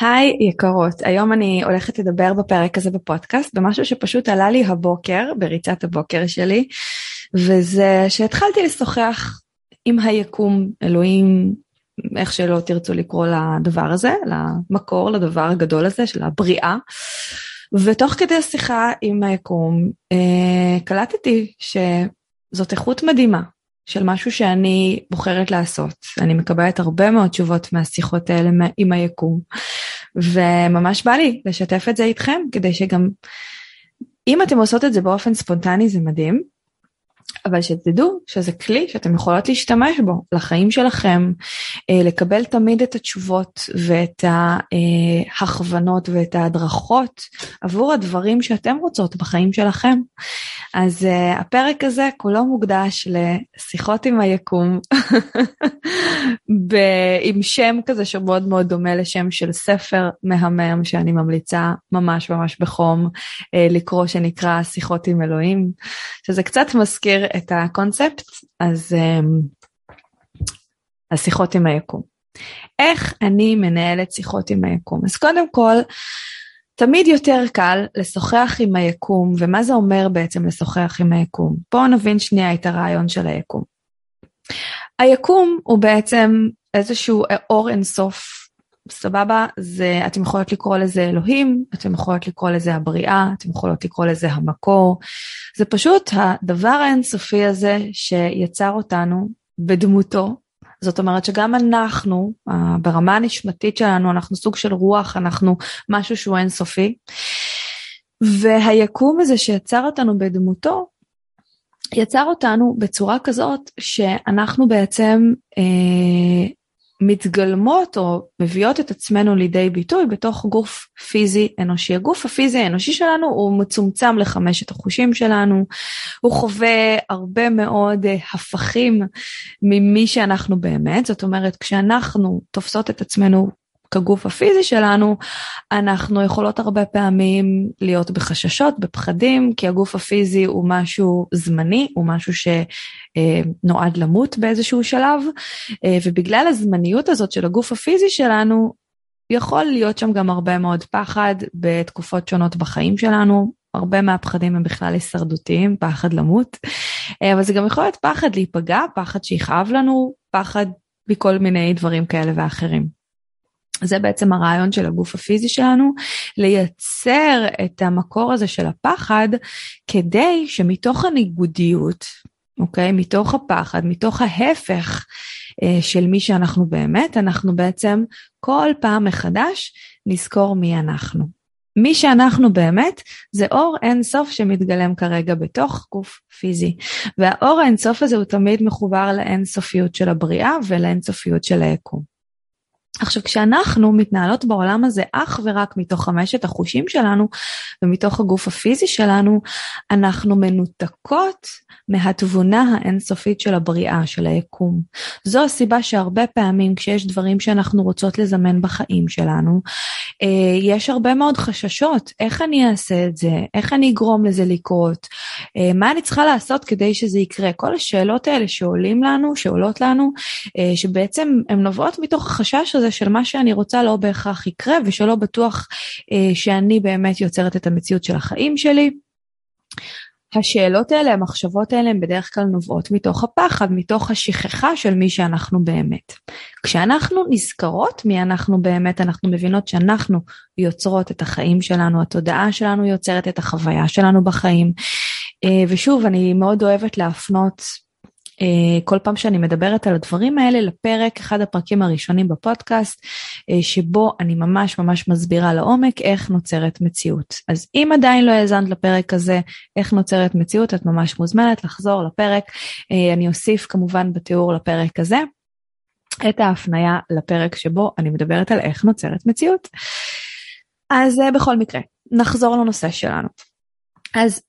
היי יקרות, היום אני הולכת לדבר בפרק הזה בפודקאסט במשהו שפשוט עלה לי הבוקר, בריצת הבוקר שלי, וזה שהתחלתי לשוחח עם היקום, אלוהים, איך שלא תרצו לקרוא לדבר הזה, למקור, לדבר הגדול הזה של הבריאה. ותוך כדי השיחה עם היקום, אה, קלטתי שזאת איכות מדהימה של משהו שאני בוחרת לעשות. אני מקבלת הרבה מאוד תשובות מהשיחות האלה עם היקום. וממש בא לי לשתף את זה איתכם, כדי שגם, אם אתם עושות את זה באופן ספונטני זה מדהים, אבל שתדעו שזה כלי שאתם יכולות להשתמש בו לחיים שלכם, אה, לקבל תמיד את התשובות ואת ההכוונות ואת ההדרכות עבור הדברים שאתם רוצות בחיים שלכם. אז uh, הפרק הזה כולו מוקדש לשיחות עם היקום, עם שם כזה שמאוד מאוד דומה לשם של ספר מהמם שאני ממליצה ממש ממש בחום לקרוא שנקרא שיחות עם אלוהים, שזה קצת מזכיר את הקונספט, אז um, השיחות עם היקום. איך אני מנהלת שיחות עם היקום? אז קודם כל, תמיד יותר קל לשוחח עם היקום, ומה זה אומר בעצם לשוחח עם היקום? בואו נבין שנייה את הרעיון של היקום. היקום הוא בעצם איזשהו אור אינסוף, סבבה? זה, אתם יכולות לקרוא לזה אלוהים, אתם יכולות לקרוא לזה הבריאה, אתם יכולות לקרוא לזה המקור. זה פשוט הדבר האינסופי הזה שיצר אותנו בדמותו, זאת אומרת שגם אנחנו, ברמה הנשמתית שלנו, אנחנו סוג של רוח, אנחנו משהו שהוא אינסופי. והיקום הזה שיצר אותנו בדמותו, יצר אותנו בצורה כזאת שאנחנו בעצם אה, מתגלמות או מביאות את עצמנו לידי ביטוי בתוך גוף פיזי אנושי. הגוף הפיזי האנושי שלנו הוא מצומצם לחמשת החושים שלנו, הוא חווה הרבה מאוד אה, הפכים ממי שאנחנו באמת, זאת אומרת כשאנחנו תופסות את עצמנו כגוף הפיזי שלנו, אנחנו יכולות הרבה פעמים להיות בחששות, בפחדים, כי הגוף הפיזי הוא משהו זמני, הוא משהו שנועד למות באיזשהו שלב, ובגלל הזמניות הזאת של הגוף הפיזי שלנו, יכול להיות שם גם הרבה מאוד פחד בתקופות שונות בחיים שלנו, הרבה מהפחדים הם בכלל הישרדותיים, פחד למות, אבל זה גם יכול להיות פחד להיפגע, פחד שיכאב לנו, פחד מכל מיני דברים כאלה ואחרים. זה בעצם הרעיון של הגוף הפיזי שלנו, לייצר את המקור הזה של הפחד, כדי שמתוך הניגודיות, אוקיי? מתוך הפחד, מתוך ההפך אה, של מי שאנחנו באמת, אנחנו בעצם כל פעם מחדש נזכור מי אנחנו. מי שאנחנו באמת זה אור אינסוף שמתגלם כרגע בתוך גוף פיזי. והאור האינסוף הזה הוא תמיד מחובר לאינסופיות של הבריאה ולאינסופיות של היקום. עכשיו כשאנחנו מתנהלות בעולם הזה אך ורק מתוך חמשת החושים שלנו ומתוך הגוף הפיזי שלנו, אנחנו מנותקות מהתבונה האינסופית של הבריאה, של היקום. זו הסיבה שהרבה פעמים כשיש דברים שאנחנו רוצות לזמן בחיים שלנו, אה, יש הרבה מאוד חששות, איך אני אעשה את זה, איך אני אגרום לזה לקרות, אה, מה אני צריכה לעשות כדי שזה יקרה. כל השאלות האלה שעולים לנו, שעולות לנו, אה, שבעצם הן נובעות מתוך החשש הזה של מה שאני רוצה לא בהכרח יקרה ושלא בטוח שאני באמת יוצרת את המציאות של החיים שלי. השאלות האלה, המחשבות האלה, הן בדרך כלל נובעות מתוך הפחד, מתוך השכחה של מי שאנחנו באמת. כשאנחנו נזכרות מי אנחנו באמת, אנחנו מבינות שאנחנו יוצרות את החיים שלנו, התודעה שלנו יוצרת את החוויה שלנו בחיים. אה, ושוב, אני מאוד אוהבת להפנות אה, כל פעם שאני מדברת על הדברים האלה לפרק, אחד הפרקים הראשונים בפודקאסט, אה, שבו אני ממש ממש מסבירה לעומק איך נוצרת מציאות. אז אם עדיין לא האזנת לפרק הזה, איך נוצרת מציאות, את ממש מוזמנת לחזור לפרק. אה, אני אוסיף כמובן בתיאור לפרק הזה את ההפניה לפרק שבו אני מדברת על איך נוצרת מציאות. אז בכל מקרה, נחזור לנושא שלנו. אז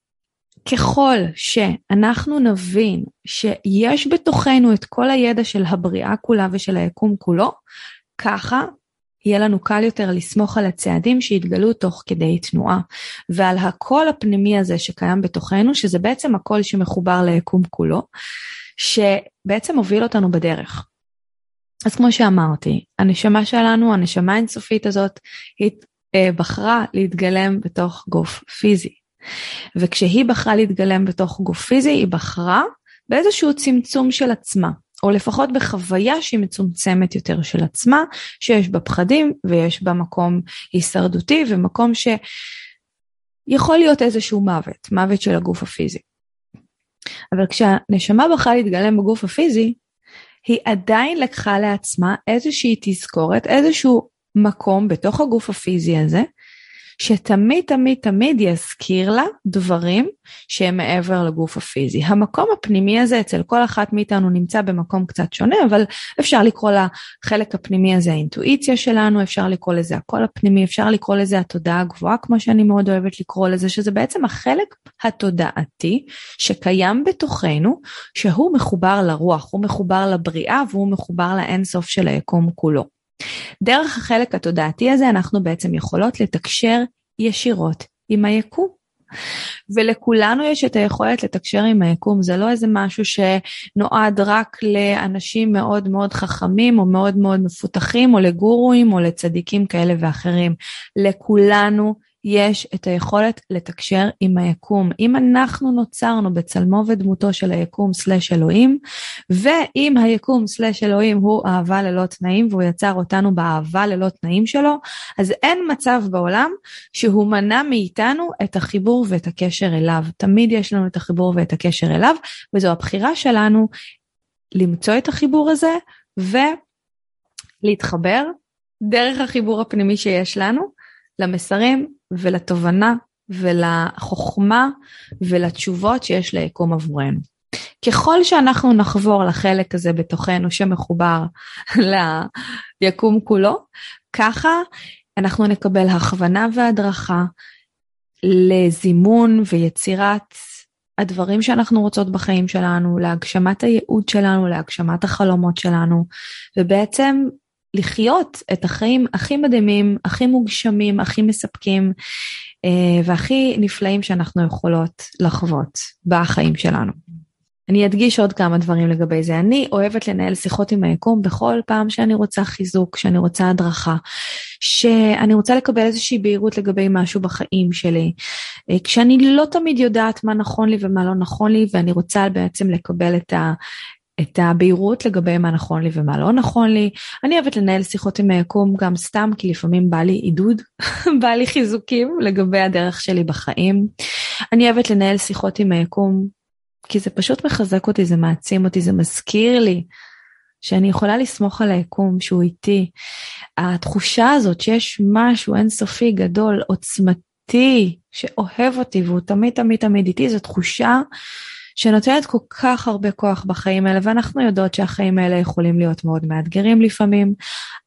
ככל שאנחנו נבין שיש בתוכנו את כל הידע של הבריאה כולה ושל היקום כולו, ככה יהיה לנו קל יותר לסמוך על הצעדים שיתגלו תוך כדי תנועה, ועל הקול הפנימי הזה שקיים בתוכנו, שזה בעצם הקול שמחובר ליקום כולו, שבעצם מוביל אותנו בדרך. אז כמו שאמרתי, הנשמה שלנו, הנשמה האינסופית הזאת, היא אה, בחרה להתגלם בתוך גוף פיזי. וכשהיא בחרה להתגלם בתוך גוף פיזי, היא בחרה באיזשהו צמצום של עצמה, או לפחות בחוויה שהיא מצומצמת יותר של עצמה, שיש בה פחדים ויש בה מקום הישרדותי ומקום שיכול להיות איזשהו מוות, מוות של הגוף הפיזי. אבל כשהנשמה בחרה להתגלם בגוף הפיזי, היא עדיין לקחה לעצמה איזושהי תזכורת, איזשהו מקום בתוך הגוף הפיזי הזה, שתמיד תמיד תמיד יזכיר לה דברים שהם מעבר לגוף הפיזי. המקום הפנימי הזה אצל כל אחת מאיתנו נמצא במקום קצת שונה, אבל אפשר לקרוא לחלק הפנימי הזה האינטואיציה שלנו, אפשר לקרוא לזה הקול הפנימי, אפשר לקרוא לזה התודעה הגבוהה, כמו שאני מאוד אוהבת לקרוא לזה, שזה בעצם החלק התודעתי שקיים בתוכנו, שהוא מחובר לרוח, הוא מחובר לבריאה והוא מחובר לאינסוף של היקום כולו. דרך החלק התודעתי הזה אנחנו בעצם יכולות לתקשר ישירות עם היקום. ולכולנו יש את היכולת לתקשר עם היקום, זה לא איזה משהו שנועד רק לאנשים מאוד מאוד חכמים או מאוד מאוד מפותחים או לגורואים או לצדיקים כאלה ואחרים. לכולנו יש את היכולת לתקשר עם היקום. אם אנחנו נוצרנו בצלמו ודמותו של היקום סלש אלוהים, ואם היקום סלש אלוהים הוא אהבה ללא תנאים והוא יצר אותנו באהבה ללא תנאים שלו, אז אין מצב בעולם שהוא מנע מאיתנו את החיבור ואת הקשר אליו. תמיד יש לנו את החיבור ואת הקשר אליו, וזו הבחירה שלנו למצוא את החיבור הזה ולהתחבר דרך החיבור הפנימי שיש לנו למסרים ולתובנה ולחוכמה ולתשובות שיש ליקום עבורנו. ככל שאנחנו נחבור לחלק הזה בתוכנו שמחובר ליקום כולו, ככה אנחנו נקבל הכוונה והדרכה לזימון ויצירת הדברים שאנחנו רוצות בחיים שלנו, להגשמת הייעוד שלנו, להגשמת החלומות שלנו, ובעצם לחיות את החיים הכי מדהימים, הכי מוגשמים, הכי מספקים אה, והכי נפלאים שאנחנו יכולות לחוות בחיים שלנו. אני אדגיש עוד כמה דברים לגבי זה. אני אוהבת לנהל שיחות עם היקום בכל פעם שאני רוצה חיזוק, שאני רוצה הדרכה, שאני רוצה לקבל איזושהי בהירות לגבי משהו בחיים שלי. אה, כשאני לא תמיד יודעת מה נכון לי ומה לא נכון לי, ואני רוצה בעצם לקבל את, ה, את הבהירות לגבי מה נכון לי ומה לא נכון לי. אני אוהבת לנהל שיחות עם היקום גם סתם, כי לפעמים בא לי עידוד, בא לי חיזוקים לגבי הדרך שלי בחיים. אני אוהבת לנהל שיחות עם היקום, כי זה פשוט מחזק אותי, זה מעצים אותי, זה מזכיר לי שאני יכולה לסמוך על היקום שהוא איתי. התחושה הזאת שיש משהו אינסופי, גדול, עוצמתי, שאוהב אותי והוא תמיד תמיד תמיד איתי, זו תחושה שנותנת כל כך הרבה כוח בחיים האלה, ואנחנו יודעות שהחיים האלה יכולים להיות מאוד מאתגרים לפעמים.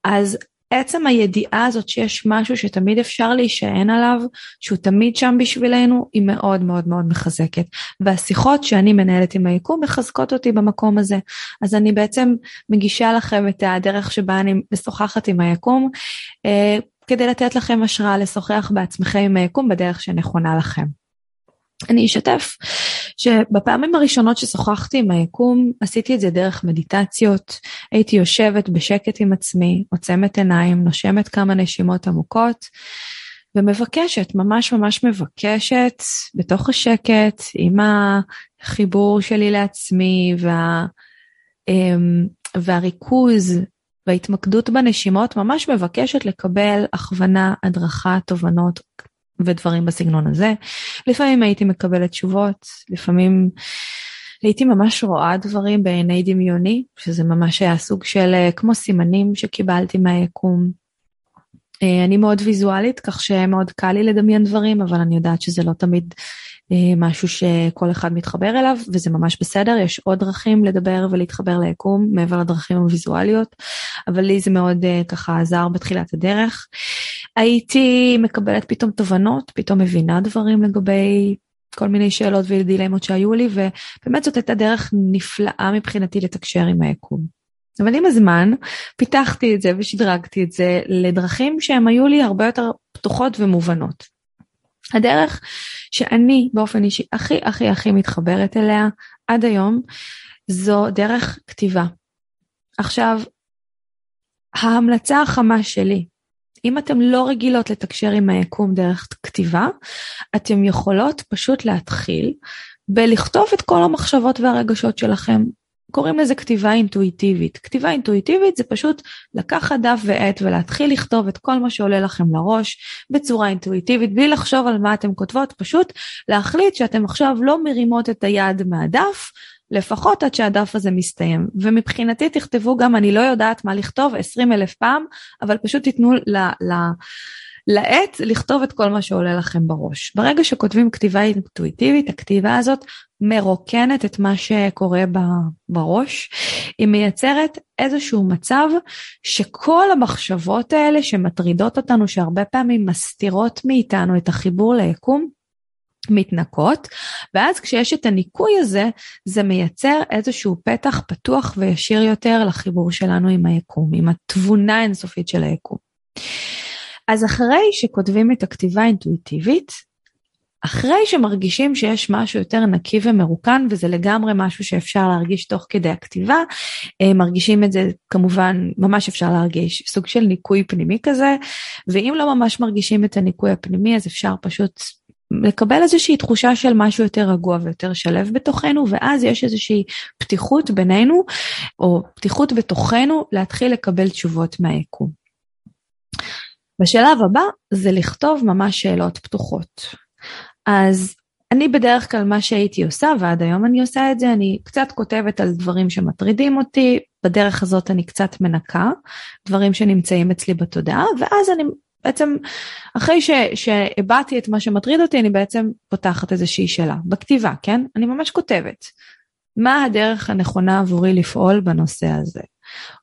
אז עצם הידיעה הזאת שיש משהו שתמיד אפשר להישען עליו, שהוא תמיד שם בשבילנו, היא מאוד מאוד מאוד מחזקת. והשיחות שאני מנהלת עם היקום מחזקות אותי במקום הזה. אז אני בעצם מגישה לכם את הדרך שבה אני משוחחת עם היקום, אה, כדי לתת לכם השראה לשוחח בעצמכם עם היקום בדרך שנכונה לכם. אני אשתף שבפעמים הראשונות ששוחחתי עם היקום, עשיתי את זה דרך מדיטציות, הייתי יושבת בשקט עם עצמי, עוצמת עיניים, נושמת כמה נשימות עמוקות, ומבקשת, ממש ממש מבקשת, בתוך השקט, עם החיבור שלי לעצמי וה, אמ, והריכוז וההתמקדות בנשימות, ממש מבקשת לקבל הכוונה, הדרכה, תובנות ודברים בסגנון הזה. לפעמים הייתי מקבלת תשובות, לפעמים הייתי ממש רואה דברים בעיני דמיוני, שזה ממש היה סוג של אה, כמו סימנים שקיבלתי מהיקום. אה, אני מאוד ויזואלית, כך שמאוד קל לי לדמיין דברים, אבל אני יודעת שזה לא תמיד משהו שכל אחד מתחבר אליו, וזה ממש בסדר, יש עוד דרכים לדבר ולהתחבר ליקום מעבר לדרכים הוויזואליות, אבל לי זה מאוד ככה עזר בתחילת הדרך. הייתי מקבלת פתאום תובנות, פתאום מבינה דברים לגבי כל מיני שאלות ודילמות שהיו לי, ובאמת זאת הייתה דרך נפלאה מבחינתי לתקשר עם היקום. אבל עם הזמן פיתחתי את זה ושדרגתי את זה לדרכים שהן היו לי הרבה יותר פתוחות ומובנות. הדרך שאני באופן אישי הכי הכי הכי מתחברת אליה עד היום זו דרך כתיבה. עכשיו, ההמלצה החמה שלי אם אתן לא רגילות לתקשר עם היקום דרך כתיבה, אתן יכולות פשוט להתחיל בלכתוב את כל המחשבות והרגשות שלכם. קוראים לזה כתיבה אינטואיטיבית. כתיבה אינטואיטיבית זה פשוט לקחת דף ועט ולהתחיל לכתוב את כל מה שעולה לכם לראש בצורה אינטואיטיבית, בלי לחשוב על מה אתן כותבות, פשוט להחליט שאתן עכשיו לא מרימות את היד מהדף, לפחות עד שהדף הזה מסתיים. ומבחינתי תכתבו גם, אני לא יודעת מה לכתוב 20 אלף פעם, אבל פשוט תיתנו ל... ל לעט לכתוב את כל מה שעולה לכם בראש. ברגע שכותבים כתיבה אינטואיטיבית, הכתיבה הזאת מרוקנת את מה שקורה בראש, היא מייצרת איזשהו מצב שכל המחשבות האלה שמטרידות אותנו, שהרבה פעמים מסתירות מאיתנו את החיבור ליקום, מתנקות, ואז כשיש את הניקוי הזה, זה מייצר איזשהו פתח פתוח וישיר יותר לחיבור שלנו עם היקום, עם התבונה האינסופית של היקום. אז אחרי שכותבים את הכתיבה האינטואיטיבית, אחרי שמרגישים שיש משהו יותר נקי ומרוקן, וזה לגמרי משהו שאפשר להרגיש תוך כדי הכתיבה, אה, מרגישים את זה כמובן, ממש אפשר להרגיש, סוג של ניקוי פנימי כזה, ואם לא ממש מרגישים את הניקוי הפנימי, אז אפשר פשוט לקבל איזושהי תחושה של משהו יותר רגוע ויותר שלב בתוכנו, ואז יש איזושהי פתיחות בינינו, או פתיחות בתוכנו, להתחיל לקבל תשובות מהיקום. בשלב הבא זה לכתוב ממש שאלות פתוחות. אז אני בדרך כלל מה שהייתי עושה, ועד היום אני עושה את זה, אני קצת כותבת על דברים שמטרידים אותי, בדרך הזאת אני קצת מנקה, דברים שנמצאים אצלי בתודעה, ואז אני בעצם אחרי שהבעתי את מה שמטריד אותי, אני בעצם פותחת איזושהי שאלה. בכתיבה, כן? אני ממש כותבת. מה הדרך הנכונה עבורי לפעול בנושא הזה?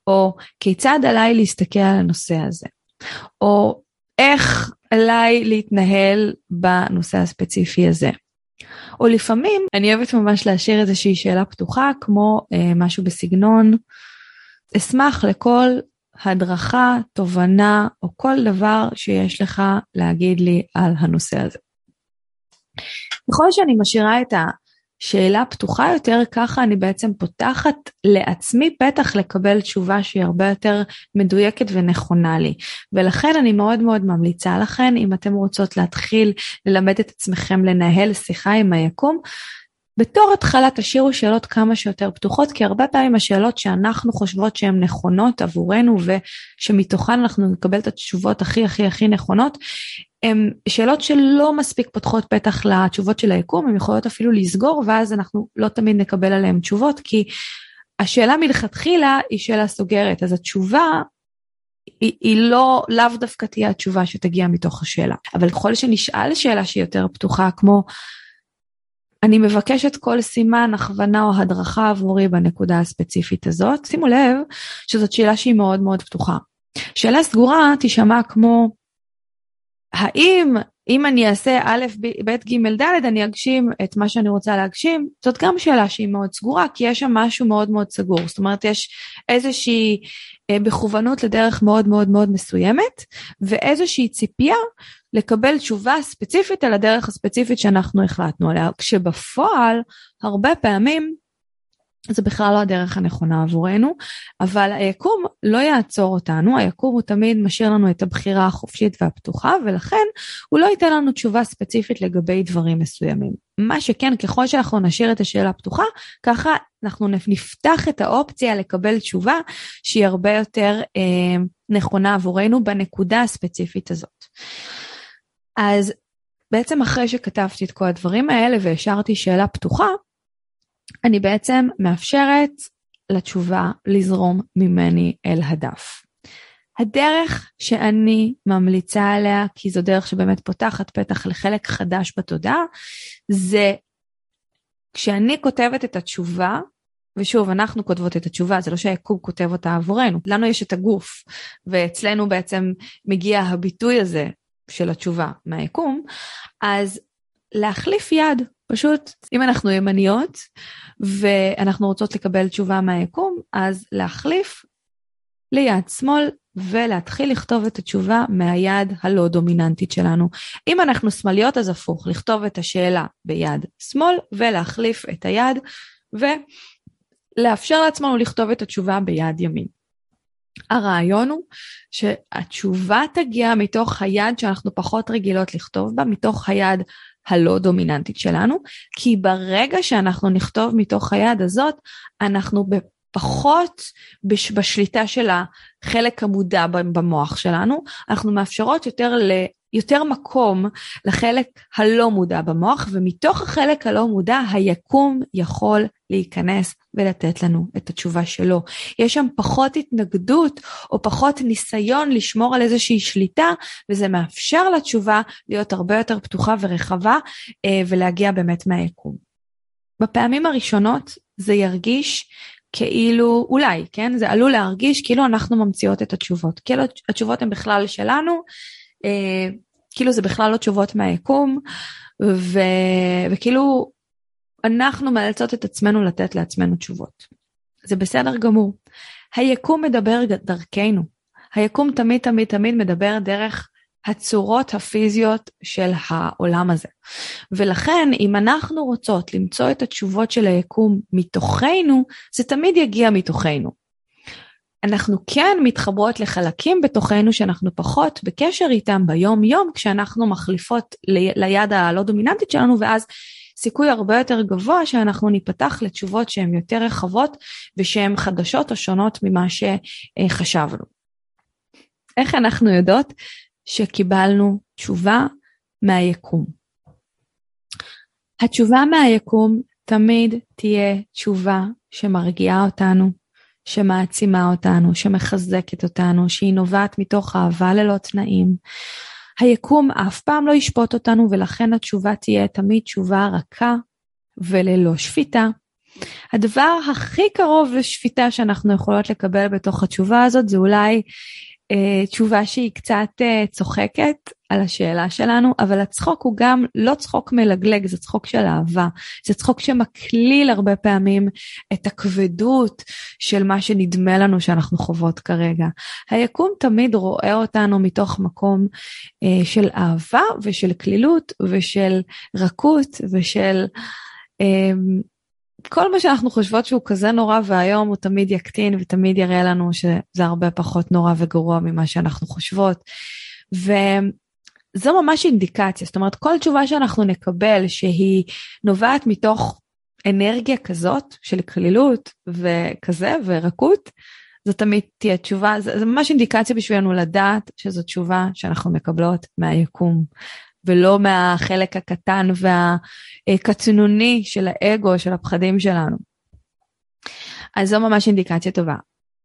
או כיצד עליי להסתכל על הנושא הזה? או איך עליי להתנהל בנושא הספציפי הזה? או לפעמים אני אוהבת ממש להשאיר איזושהי שאלה פתוחה, כמו אה, משהו בסגנון, אשמח לכל הדרכה, תובנה או כל דבר שיש לך להגיד לי על הנושא הזה. ככל שאני משאירה את השאלה פתוחה יותר, ככה אני בעצם פותחת לעצמי פתח לקבל תשובה שהיא הרבה יותר מדויקת ונכונה לי. ולכן אני מאוד מאוד ממליצה לכן, אם אתם רוצות להתחיל ללמד את עצמכם לנהל שיחה עם היקום, בתור התחלה תשאירו שאלות כמה שיותר פתוחות, כי הרבה פעמים השאלות שאנחנו חושבות שהן נכונות עבורנו ושמתוכן אנחנו נקבל את התשובות הכי הכי הכי נכונות, הן שאלות שלא מספיק פותחות פתח לתשובות של היקום, הן יכולות אפילו לסגור ואז אנחנו לא תמיד נקבל עליהן תשובות, כי השאלה מלכתחילה היא שאלה סוגרת, אז התשובה היא, היא לא, לאו דווקא תהיה התשובה שתגיע מתוך השאלה. אבל ככל שנשאל שאלה שהיא יותר פתוחה, כמו אני מבקשת כל סימן, הכוונה או הדרכה עבורי בנקודה הספציפית הזאת. שימו לב שזאת שאלה שהיא מאוד מאוד פתוחה. שאלה סגורה תישמע כמו, האם אם אני אעשה א', ב', ג', ד', אני אגשים את מה שאני רוצה להגשים? זאת גם שאלה שהיא מאוד סגורה, כי יש שם משהו מאוד מאוד סגור. זאת אומרת, יש איזושהי אה, בכוונות לדרך מאוד מאוד מאוד מסוימת, ואיזושהי ציפייה לקבל תשובה ספציפית על הדרך הספציפית שאנחנו החלטנו עליה, כשבפועל, הרבה פעמים, זה בכלל לא הדרך הנכונה עבורנו, אבל היקום לא יעצור אותנו, היקום הוא תמיד משאיר לנו את הבחירה החופשית והפתוחה, ולכן הוא לא ייתן לנו תשובה ספציפית לגבי דברים מסוימים. מה שכן, ככל שאנחנו נשאיר את השאלה פתוחה, ככה אנחנו נפתח את האופציה לקבל תשובה שהיא הרבה יותר אה, נכונה עבורנו בנקודה הספציפית הזאת. אז בעצם אחרי שכתבתי את כל הדברים האלה והשארתי שאלה פתוחה, אני בעצם מאפשרת לתשובה לזרום ממני אל הדף. הדרך שאני ממליצה עליה, כי זו דרך שבאמת פותחת פתח לחלק חדש בתודעה, זה כשאני כותבת את התשובה, ושוב, אנחנו כותבות את התשובה, זה לא שהיקום כותב אותה עבורנו. לנו יש את הגוף, ואצלנו בעצם מגיע הביטוי הזה של התשובה מהיקום, אז להחליף יד, פשוט אם אנחנו ימניות ואנחנו רוצות לקבל תשובה מהיקום, אז להחליף ליד שמאל ולהתחיל לכתוב את התשובה מהיד הלא דומיננטית שלנו. אם אנחנו שמאליות אז הפוך, לכתוב את השאלה ביד שמאל ולהחליף את היד ולאפשר לעצמנו לכתוב את התשובה ביד ימין. הרעיון הוא שהתשובה תגיע מתוך היד שאנחנו פחות רגילות לכתוב בה, מתוך היד הלא דומיננטית שלנו, כי ברגע שאנחנו נכתוב מתוך היד הזאת, אנחנו פחות בשליטה של החלק המודע במוח שלנו, אנחנו מאפשרות יותר ל... יותר מקום לחלק הלא מודע במוח, ומתוך החלק הלא מודע היקום יכול להיכנס ולתת לנו את התשובה שלו. יש שם פחות התנגדות או פחות ניסיון לשמור על איזושהי שליטה, וזה מאפשר לתשובה להיות הרבה יותר פתוחה ורחבה אה, ולהגיע באמת מהיקום. בפעמים הראשונות זה ירגיש כאילו, אולי, כן? זה עלול להרגיש כאילו אנחנו ממציאות את התשובות. כאילו התשובות הן בכלל שלנו, אה, כאילו זה בכלל לא תשובות מהיקום, ו... וכאילו אנחנו מאלצות את עצמנו לתת לעצמנו תשובות. זה בסדר גמור. היקום מדבר דרכנו. היקום תמיד תמיד תמיד מדבר דרך הצורות הפיזיות של העולם הזה. ולכן אם אנחנו רוצות למצוא את התשובות של היקום מתוכנו, זה תמיד יגיע מתוכנו. אנחנו כן מתחברות לחלקים בתוכנו שאנחנו פחות בקשר איתם ביום יום כשאנחנו מחליפות ליד הלא דומיננטית שלנו ואז סיכוי הרבה יותר גבוה שאנחנו ניפתח לתשובות שהן יותר רחבות ושהן חדשות או שונות ממה שחשבנו. איך אנחנו יודעות שקיבלנו תשובה מהיקום? התשובה מהיקום תמיד תהיה תשובה שמרגיעה אותנו, שמעצימה אותנו, שמחזקת אותנו, שהיא נובעת מתוך אהבה ללא תנאים. היקום אף פעם לא ישפוט אותנו ולכן התשובה תהיה תמיד תשובה רכה וללא שפיטה. הדבר הכי קרוב לשפיטה שאנחנו יכולות לקבל בתוך התשובה הזאת זה אולי תשובה שהיא קצת אה, צוחקת על השאלה שלנו, אבל הצחוק הוא גם לא צחוק מלגלג, זה צחוק של אהבה. זה צחוק שמקליל הרבה פעמים את הכבדות של מה שנדמה לנו שאנחנו חוות כרגע. היקום תמיד רואה אותנו מתוך מקום אה, של אהבה ושל קלילות ושל רכות ושל... אה, כל מה שאנחנו חושבות שהוא כזה נורא ואיום הוא תמיד יקטין ותמיד יראה לנו שזה הרבה פחות נורא וגרוע ממה שאנחנו חושבות. וזו ממש אינדיקציה, זאת אומרת כל תשובה שאנחנו נקבל שהיא נובעת מתוך אנרגיה כזאת של כלילות וכזה ורכות, זו תמיד תהיה תשובה, זה, ממש אינדיקציה בשבילנו לדעת שזו תשובה שאנחנו מקבלות מהיקום. ולא מהחלק הקטן והקצנוני של האגו, של הפחדים שלנו. אז זו ממש אינדיקציה טובה.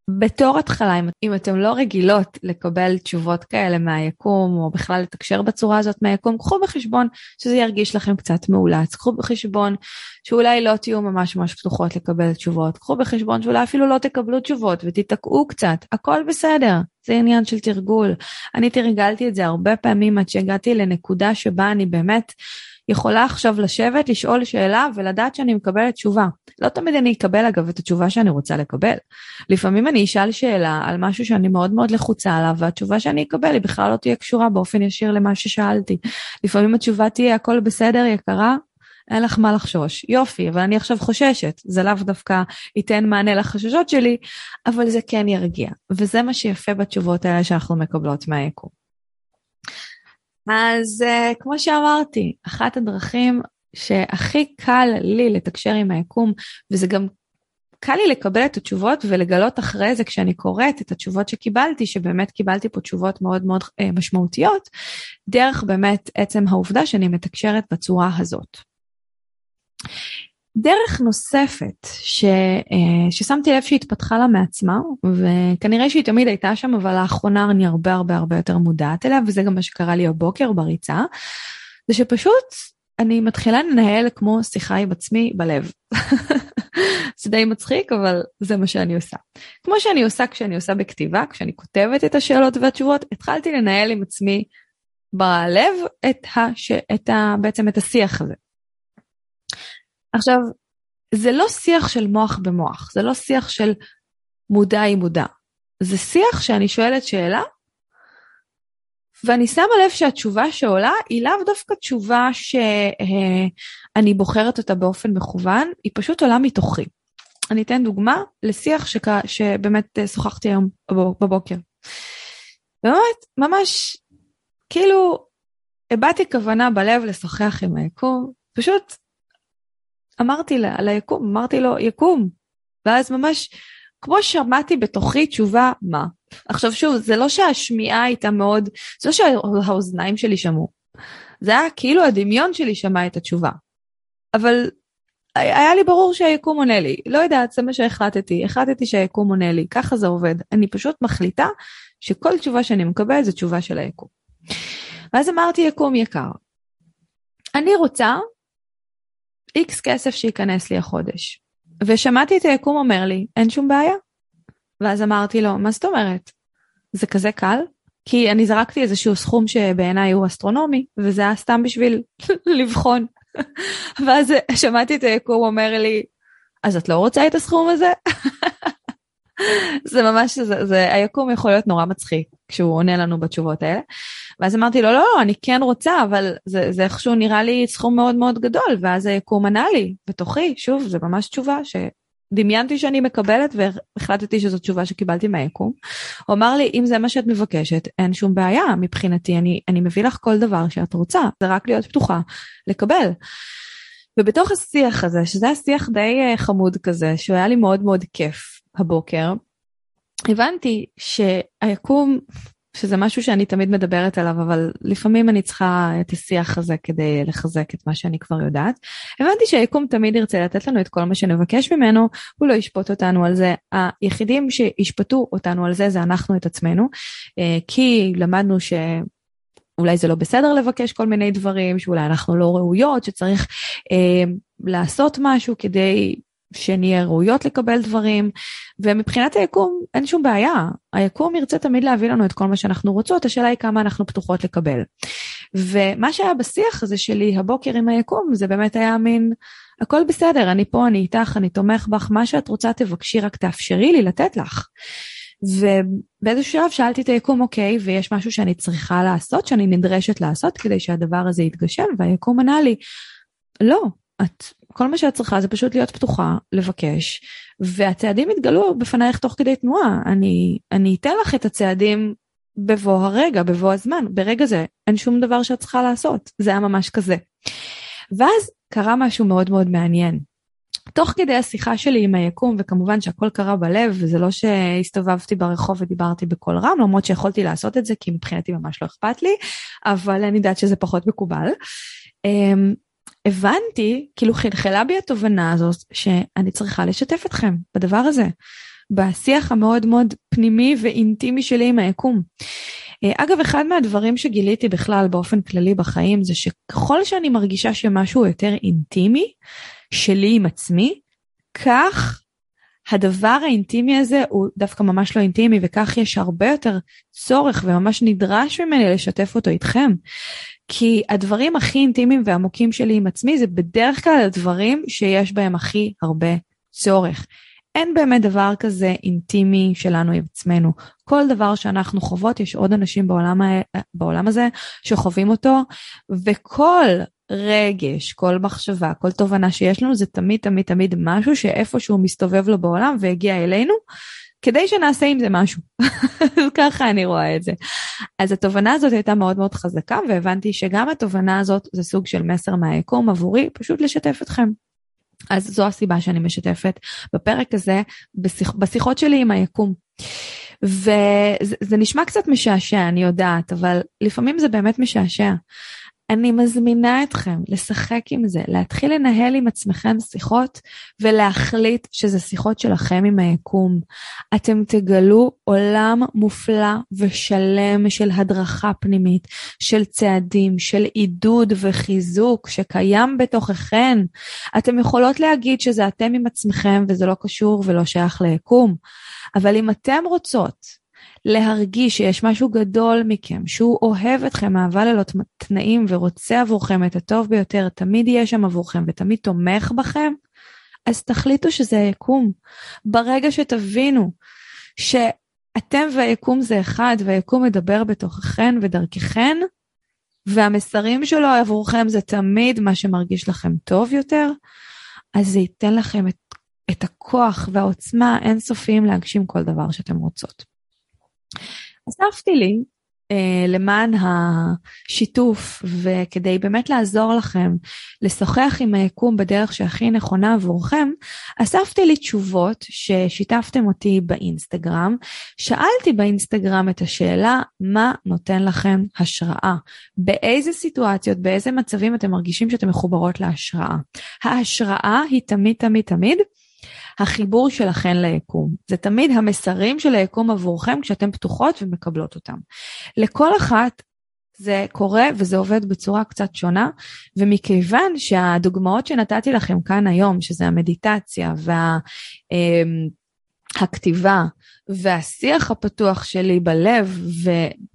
בתור התחלה, אם, אם אתם לא רגילות לקבל תשובות כאלה מהיקום, או בכלל לתקשר בצורה הזאת מהיקום, קחו בחשבון שזה ירגיש לכם קצת מאולץ, קחו בחשבון שאולי לא תהיו ממש ממש פתוחות לקבל תשובות, קחו בחשבון שאולי אפילו לא תקבלו תשובות ותיתקעו קצת, הכל בסדר, זה עניין של תרגול. אני תרגלתי את זה הרבה פעמים עד שהגעתי לנקודה שבה אני באמת יכולה עכשיו לשבת, לשאול שאלה ולדעת שאני מקבלת תשובה. לא תמיד אני אקבל אגב את התשובה שאני רוצה לקבל. לפעמים אני אשאל שאלה על משהו שאני מאוד מאוד לחוצה עליו, והתשובה שאני אקבל היא בכלל לא תהיה קשורה באופן ישיר למה ששאלתי. לפעמים התשובה תהיה הכל בסדר יקרה, אין לך מה לחשוש. יופי, אבל אני עכשיו חוששת. זה לאו דווקא ייתן מענה לחששות שלי, אבל זה כן ירגיע. וזה מה שיפה בתשובות האלה שאנחנו מקבלות מהיקום. אז uh, כמו שאמרתי, אחת הדרכים שהכי קל לי לתקשר עם היקום, וזה גם קל לי לקבל את התשובות ולגלות אחרי זה כשאני קוראת את התשובות שקיבלתי, שבאמת קיבלתי פה תשובות מאוד מאוד uh, משמעותיות, דרך באמת עצם העובדה שאני מתקשרת בצורה הזאת. דרך נוספת ש, uh, ששמתי לב שהתפתחה לה מעצמה, וכנראה שהיא תמיד הייתה שם, אבל לאחרונה אני הרבה הרבה הרבה יותר מודעת אליה, וזה גם מה שקרה לי הבוקר בריצה, זה שפשוט אני מתחילה לנהל כמו שיחה עם עצמי בלב. זה די מצחיק, אבל זה מה שאני עושה. כמו שאני עושה כשאני עושה בכתיבה, כשאני כותבת את השאלות והתשובות, התחלתי לנהל עם עצמי בלב את הש... את ה... בעצם את השיח הזה. עכשיו, זה לא שיח של מוח במוח, זה לא שיח של מודע עם מודע. זה שיח שאני שואלת שאלה, ואני שמה לב שהתשובה שעולה היא לאו דווקא תשובה שאני בוחרת אותה באופן מכוון, היא פשוט עולה מתוכי. אני אתן דוגמה לשיח שק... שבאמת שוחחתי היום בבוקר. באמת, ממש, כאילו, הבעתי כוונה בלב לשוחח עם היקום, פשוט אמרתי לה, ליקום, אמרתי לו, יקום. ואז ממש, כמו שמעתי בתוכי תשובה, מה? עכשיו שוב, זה לא שהשמיעה הייתה מאוד, זה לא שהאוזניים שלי שמעו. זה היה כאילו הדמיון שלי שמע את התשובה. אבל היה לי ברור שהיקום עונה לי. לא יודעת, זה מה שהחלטתי. החלטתי שהיקום עונה לי, ככה זה עובד. אני פשוט מחליטה שכל תשובה שאני מקבלת זו תשובה של היקום. ואז אמרתי, יקום יקר, אני רוצה איקס כסף שייכנס לי החודש. ושמעתי את היקום אומר לי, אין שום בעיה. ואז אמרתי לו, מה זאת אומרת? זה כזה קל? כי אני זרקתי איזשהו סכום שבעיניי הוא אסטרונומי, וזה היה סתם בשביל לבחון. ואז שמעתי את היקום אומר לי, אז את לא רוצה את הסכום הזה? זה ממש, זה, זה, היקום יכול להיות נורא מצחיק כשהוא עונה לנו בתשובות האלה. ואז אמרתי לו, לא, לא, אני כן רוצה, אבל זה, זה איכשהו נראה לי סכום מאוד מאוד גדול, ואז היקום ענה לי, בתוכי, שוב, זה ממש תשובה שדמיינתי שאני מקבלת והחלטתי שזו תשובה שקיבלתי מהיקום. הוא אמר לי, אם זה מה שאת מבקשת, אין שום בעיה מבחינתי, אני, אני מביא לך כל דבר שאת רוצה, זה רק להיות פתוחה לקבל. ובתוך השיח הזה, שזה היה שיח די uh, חמוד כזה, שהוא היה לי מאוד מאוד כיף הבוקר, הבנתי שהיקום שזה משהו שאני תמיד מדברת עליו, אבל לפעמים אני צריכה את השיח הזה כדי לחזק את מה שאני כבר יודעת. הבנתי שהיקום תמיד ירצה לתת לנו את כל מה שנבקש ממנו, הוא לא ישפוט אותנו על זה. היחידים שישפטו אותנו על זה זה אנחנו את עצמנו, אה, כי למדנו ש... אולי זה לא בסדר לבקש כל מיני דברים, שאולי אנחנו לא ראויות, שצריך אה, לעשות משהו כדי שנהיה ראויות לקבל דברים, ומבחינת היקום אין שום בעיה, היקום ירצה תמיד להביא לנו את כל מה שאנחנו רוצות, השאלה היא כמה אנחנו פתוחות לקבל. ומה שהיה בשיח הזה שלי הבוקר עם היקום, זה באמת היה מין, הכל בסדר, אני פה, אני איתך, אני תומך בך, מה שאת רוצה תבקשי, רק תאפשרי לי לתת לך. ובאיזשהו שלב שאלתי את היקום, אוקיי, ויש משהו שאני צריכה לעשות, שאני נדרשת לעשות כדי שהדבר הזה יתגשם, והיקום ענה לי, לא, את כל מה שאת צריכה זה פשוט להיות פתוחה, לבקש, והצעדים יתגלו בפנייך תוך כדי תנועה. אני, אני אתן לך את הצעדים בבוא הרגע, בבוא הזמן, ברגע זה אין שום דבר שאת צריכה לעשות, זה היה ממש כזה. ואז קרה משהו מאוד מאוד מעניין. תוך כדי השיחה שלי עם היקום, וכמובן שהכל קרה בלב, וזה לא שהסתובבתי ברחוב ודיברתי בקול רם, למרות שיכולתי לעשות את זה, כי מבחינתי ממש לא אכפת לי, אבל אני יודעת שזה פחות מקובל. הבנתי, כאילו חלחלה בי התובנה הזאת, שאני צריכה לשתף אתכם בדבר הזה, בשיח המאוד מאוד פנימי ואינטימי שלי עם היקום. אה, אגב, אחד מהדברים שגיליתי בכלל באופן כללי בחיים זה שככל שאני מרגישה שמשהו יותר אינטימי, שלי עם עצמי, כך הדבר האינטימי הזה הוא דווקא ממש לא אינטימי וכך יש הרבה יותר צורך וממש נדרש ממני לשתף אותו איתכם. כי הדברים הכי אינטימיים ועמוקים שלי עם עצמי זה בדרך כלל הדברים שיש בהם הכי הרבה צורך. אין באמת דבר כזה אינטימי שלנו עם עצמנו. כל דבר שאנחנו חוות, יש עוד אנשים בעולם, בעולם הזה שחווים אותו, וכל רגש, כל מחשבה, כל תובנה שיש לנו, זה תמיד תמיד תמיד משהו שאיפשהו מסתובב לו בעולם והגיע אלינו, כדי שנעשה עם זה משהו. ככה אני רואה את זה. אז התובנה הזאת הייתה מאוד מאוד חזקה, והבנתי שגם התובנה הזאת זה סוג של מסר מהיקום עבורי, פשוט לשתף אתכם. אז זו הסיבה שאני משתפת בפרק הזה, בשיח, בשיחות שלי עם היקום. וזה נשמע קצת משעשע, אני יודעת, אבל לפעמים זה באמת משעשע. אני מזמינה אתכם לשחק עם זה, להתחיל לנהל עם עצמכם שיחות ולהחליט שזה שיחות שלכם עם היקום. אתם תגלו עולם מופלא ושלם של הדרכה פנימית, של צעדים, של עידוד וחיזוק שקיים בתוככן. אתם יכולות להגיד שזה אתם עם עצמכם וזה לא קשור ולא שייך ליקום, אבל אם אתם רוצות להרגיש שיש משהו גדול מכם, שהוא אוהב אתכם אהבה ללא תנאים ורוצה עבורכם את הטוב ביותר, תמיד יהיה שם עבורכם ותמיד תומך בכם, אז תחליטו שזה היקום. ברגע שתבינו שאתם והיקום זה אחד והיקום מדבר בתוככן ודרככן, והמסרים שלו עבורכם זה תמיד מה שמרגיש לכם טוב יותר, אז זה ייתן לכם את, את הכוח והעוצמה האינסופיים להגשים כל דבר שאתם רוצות. אספתי לי אה, למען השיתוף וכדי באמת לעזור לכם לשוחח עם היקום בדרך שהכי נכונה עבורכם, אספתי לי תשובות ששיתפתם אותי באינסטגרם. שאלתי באינסטגרם את השאלה, מה נותן לכם השראה? באיזה סיטואציות, באיזה מצבים אתם מרגישים שאתם מחוברות להשראה? ההשראה היא תמיד תמיד תמיד החיבור שלכן ליקום. זה תמיד המסרים של היקום עבורכם כשאתן פתוחות ומקבלות אותם. לכל אחת זה קורה וזה עובד בצורה קצת שונה, ומכיוון שהדוגמאות שנתתי לכם כאן היום, שזה המדיטציה והכתיבה אמ, והשיח הפתוח שלי בלב,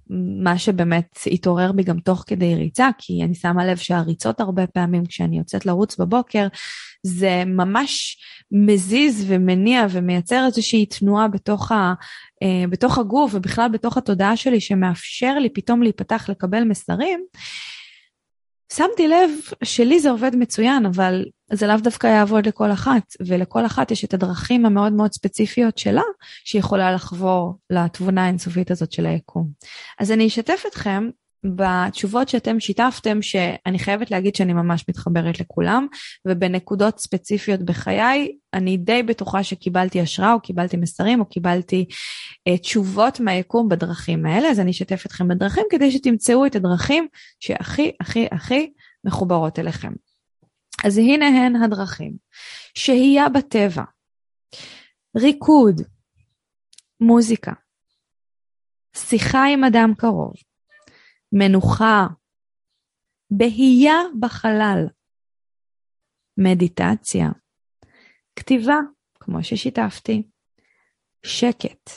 ומה שבאמת התעורר בי גם תוך כדי ריצה, כי אני שמה לב שהריצות הרבה פעמים כשאני יוצאת לרוץ בבוקר, זה ממש מזיז ומניע ומייצר איזושהי תנועה בתוך, ה, uh, בתוך הגוף ובכלל בתוך התודעה שלי שמאפשר לי פתאום להיפתח לקבל מסרים. שמתי לב שלי זה עובד מצוין, אבל זה לאו דווקא יעבוד לכל אחת, ולכל אחת יש את הדרכים המאוד מאוד ספציפיות שלה, שיכולה לחבור לתבונה האינסופית הזאת של היקום. אז אני אשתף אתכם בתשובות שאתם שיתפתם, שאני חייבת להגיד שאני ממש מתחברת לכולם, ובנקודות ספציפיות בחיי, אני די בטוחה שקיבלתי השראה, או קיבלתי מסרים, או קיבלתי uh, תשובות מהיקום בדרכים האלה, אז אני אשתף אתכם בדרכים כדי שתמצאו את הדרכים שהכי הכי הכי מחוברות אליכם. אז הנה הן הדרכים. שהייה בטבע, ריקוד, מוזיקה, שיחה עם אדם קרוב, מנוחה, בהייה בחלל, מדיטציה, כתיבה, כמו ששיתפתי, שקט.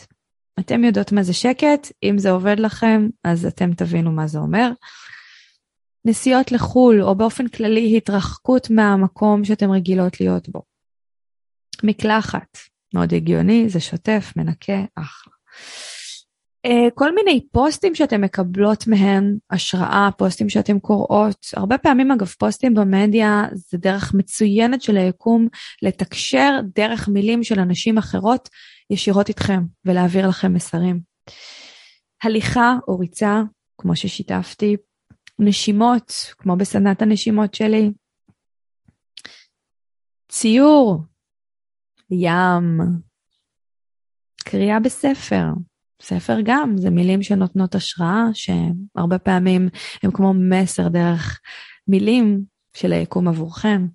אתם יודעות מה זה שקט? אם זה עובד לכם, אז אתם תבינו מה זה אומר. נסיעות לחו"ל, או באופן כללי התרחקות מהמקום שאתם רגילות להיות בו. מקלחת, מאוד הגיוני, זה שוטף, מנקה, אחלה. אה, כל מיני פוסטים שאתם מקבלות מהם השראה, פוסטים שאתם קוראות. הרבה פעמים אגב פוסטים במדיה זה דרך מצוינת של היקום לתקשר דרך מילים של אנשים אחרות ישירות איתכם ולהעביר לכם מסרים. הליכה או ריצה, כמו ששיתפתי, נשימות, כמו בסדנת הנשימות שלי, ציור, ים, קריאה בספר, ספר גם, זה מילים שנותנות השראה, שהרבה פעמים הם כמו מסר דרך מילים של היקום עבורכם.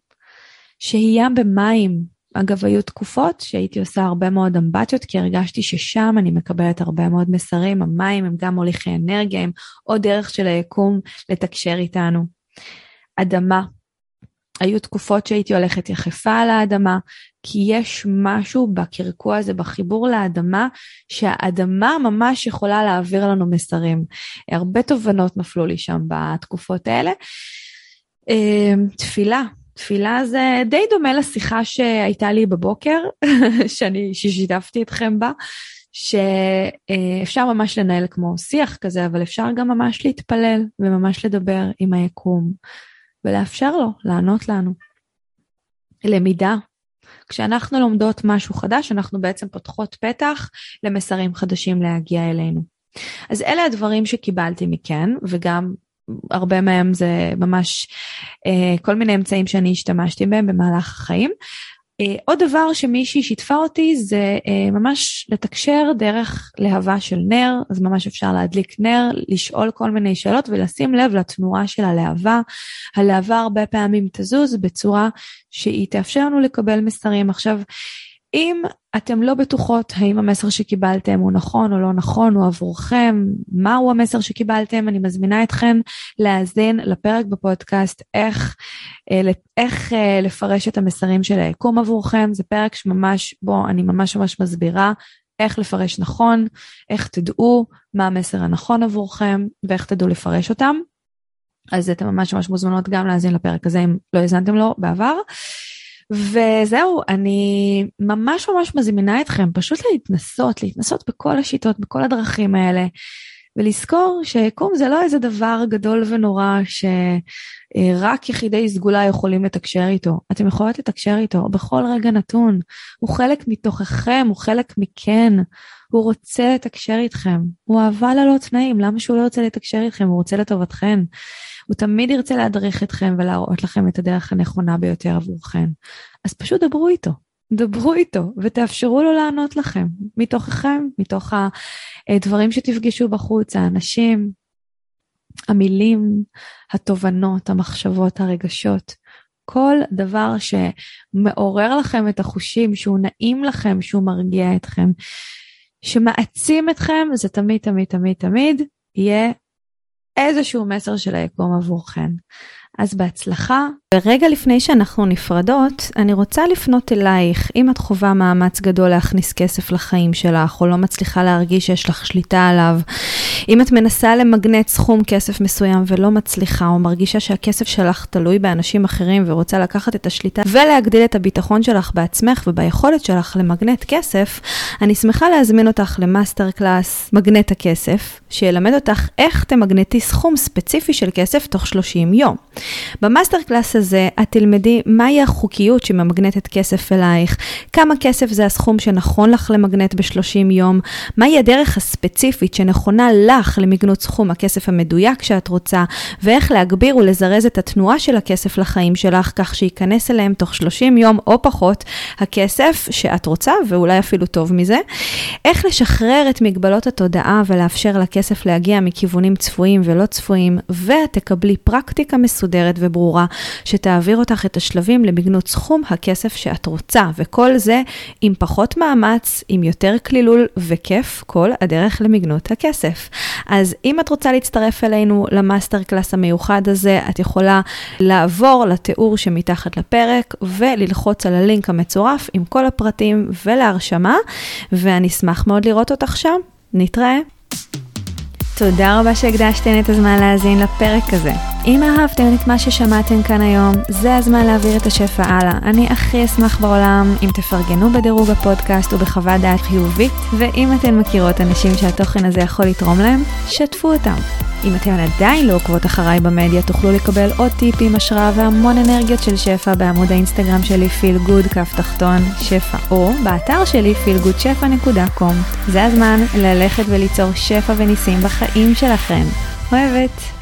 שהייה במים, אגב, היו תקופות שהייתי עושה הרבה מאוד אמבטיות, כי הרגשתי ששם אני מקבלת הרבה מאוד מסרים. המים הם גם מוליכי אנרגיה, הם עוד דרך של היקום לתקשר איתנו. אדמה, היו תקופות שהייתי הולכת יחפה על האדמה, כי יש משהו בקרקוע הזה, בחיבור לאדמה, שהאדמה ממש יכולה להעביר לנו מסרים. הרבה תובנות נפלו לי שם בתקופות האלה. אמ, תפילה, תפילה זה די דומה לשיחה שהייתה לי בבוקר, שאני, ששיתפתי אתכם בה, שאפשר ממש לנהל כמו שיח כזה, אבל אפשר גם ממש להתפלל וממש לדבר עם היקום. ולאפשר לו לענות לנו. למידה. כשאנחנו לומדות משהו חדש, אנחנו בעצם פותחות פתח למסרים חדשים להגיע אלינו. אז אלה הדברים שקיבלתי מכן, וגם הרבה מהם זה ממש אה, כל מיני אמצעים שאני השתמשתי בהם במהלך החיים. אה, עוד דבר שמישהי שיתפה אותי זה אה, ממש לתקשר דרך להבה של נר, אז ממש אפשר להדליק נר, לשאול כל מיני שאלות ולשים לב לתנועה של הלהבה. הלהבה הרבה פעמים תזוז בצורה שהיא תאפשר לנו לקבל מסרים. עכשיו, אם אתם לא בטוחות האם המסר שקיבלתם הוא נכון או לא נכון, הוא עבורכם, מהו המסר שקיבלתם, אני מזמינה אתכם להאזין לפרק בפודקאסט איך, אה, איך אה, לפרש את המסרים של היקום עבורכם, זה פרק שממש, בו אני ממש ממש מסבירה איך לפרש נכון, איך תדעו מה המסר הנכון עבורכם ואיך תדעו לפרש אותם. אז אתם ממש ממש מוזמנות גם להאזין לפרק הזה אם לא האזנתם לו בעבר. וזהו, אני ממש ממש מזמינה אתכם פשוט להתנסות, להתנסות בכל השיטות, בכל הדרכים האלה, ולזכור שיקום זה לא איזה דבר גדול ונורא שרק יחידי סגולה יכולים לתקשר איתו. אתם יכולות לתקשר איתו בכל רגע נתון. הוא חלק מתוככם, הוא חלק מכן. הוא רוצה לתקשר איתכם. הוא אהבה ללא תנאים, למה שהוא לא רוצה לתקשר איתכם? הוא רוצה לטובתכם. הוא תמיד ירצה להדריך אתכם ולהראות לכם את הדרך הנכונה ביותר עבורכם. אז פשוט דברו איתו, דברו איתו ותאפשרו לו לענות לכם, מתוככם, מתוך הדברים שתפגשו בחוץ, האנשים, המילים, התובנות, המחשבות, הרגשות. כל דבר שמעורר לכם את החושים, שהוא נעים לכם, שהוא מרגיע אתכם, שמעצים אתכם, זה תמיד, תמיד, תמיד, תמיד יהיה איזשהו מסר של היקום עבורכן. אז בהצלחה. ורגע לפני שאנחנו נפרדות, אני רוצה לפנות אלייך, אם את חווה מאמץ גדול להכניס כסף לחיים שלך, או לא מצליחה להרגיש שיש לך שליטה עליו, אם את מנסה למגנט סכום כסף מסוים ולא מצליחה, או מרגישה שהכסף שלך תלוי באנשים אחרים ורוצה לקחת את השליטה ולהגדיל את הביטחון שלך בעצמך וביכולת שלך למגנט כסף, אני שמחה להזמין אותך למאסטר קלאס מגנט הכסף, שילמד אותך איך תמגנטי סכום ספציפי של כסף תוך 30 יום. במאסטר קלאס הזה את תלמדי מהי החוקיות שממגנטת כסף אלייך, כמה כסף זה הסכום שנכון לך למגנט ב-30 יום, מהי הדרך הספציפית שנכונה לך למגנוט סכום הכסף המדויק שאת רוצה, ואיך להגביר ולזרז את התנועה של הכסף לחיים שלך, כך שייכנס אליהם תוך 30 יום או פחות הכסף שאת רוצה, ואולי אפילו טוב מזה. איך לשחרר את מגבלות התודעה ולאפשר לכסף להגיע מכיוונים צפויים ולא צפויים, ותקבלי פרקטיקה מסודרת. וברורה, שתעביר אותך את השלבים למגנוט סכום הכסף שאת רוצה, וכל זה עם פחות מאמץ, עם יותר קלילות וכיף, כל הדרך למגנוט הכסף. אז אם את רוצה להצטרף אלינו למאסטר קלאס המיוחד הזה, את יכולה לעבור לתיאור שמתחת לפרק וללחוץ על הלינק המצורף עם כל הפרטים ולהרשמה, ואני אשמח מאוד לראות אותך שם. נתראה. תודה רבה שהקדשתן את הזמן להאזין לפרק הזה. אם אהבתם את מה ששמעתם כאן היום, זה הזמן להעביר את השפע הלאה. אני הכי אשמח בעולם אם תפרגנו בדירוג הפודקאסט ובחוות דעת חיובית, ואם אתן מכירות אנשים שהתוכן הזה יכול לתרום להם, שתפו אותם. אם אתן עדיין לא עוקבות אחריי במדיה, תוכלו לקבל עוד טיפים, השראה והמון אנרגיות של שפע בעמוד האינסטגרם שלי, פיל גוד, כף תחתון, שפע, או באתר שלי, feelgoodשפע.com. זה הזמן ללכת וליצור שפע וניסים בחיים שלכם. אוהבת.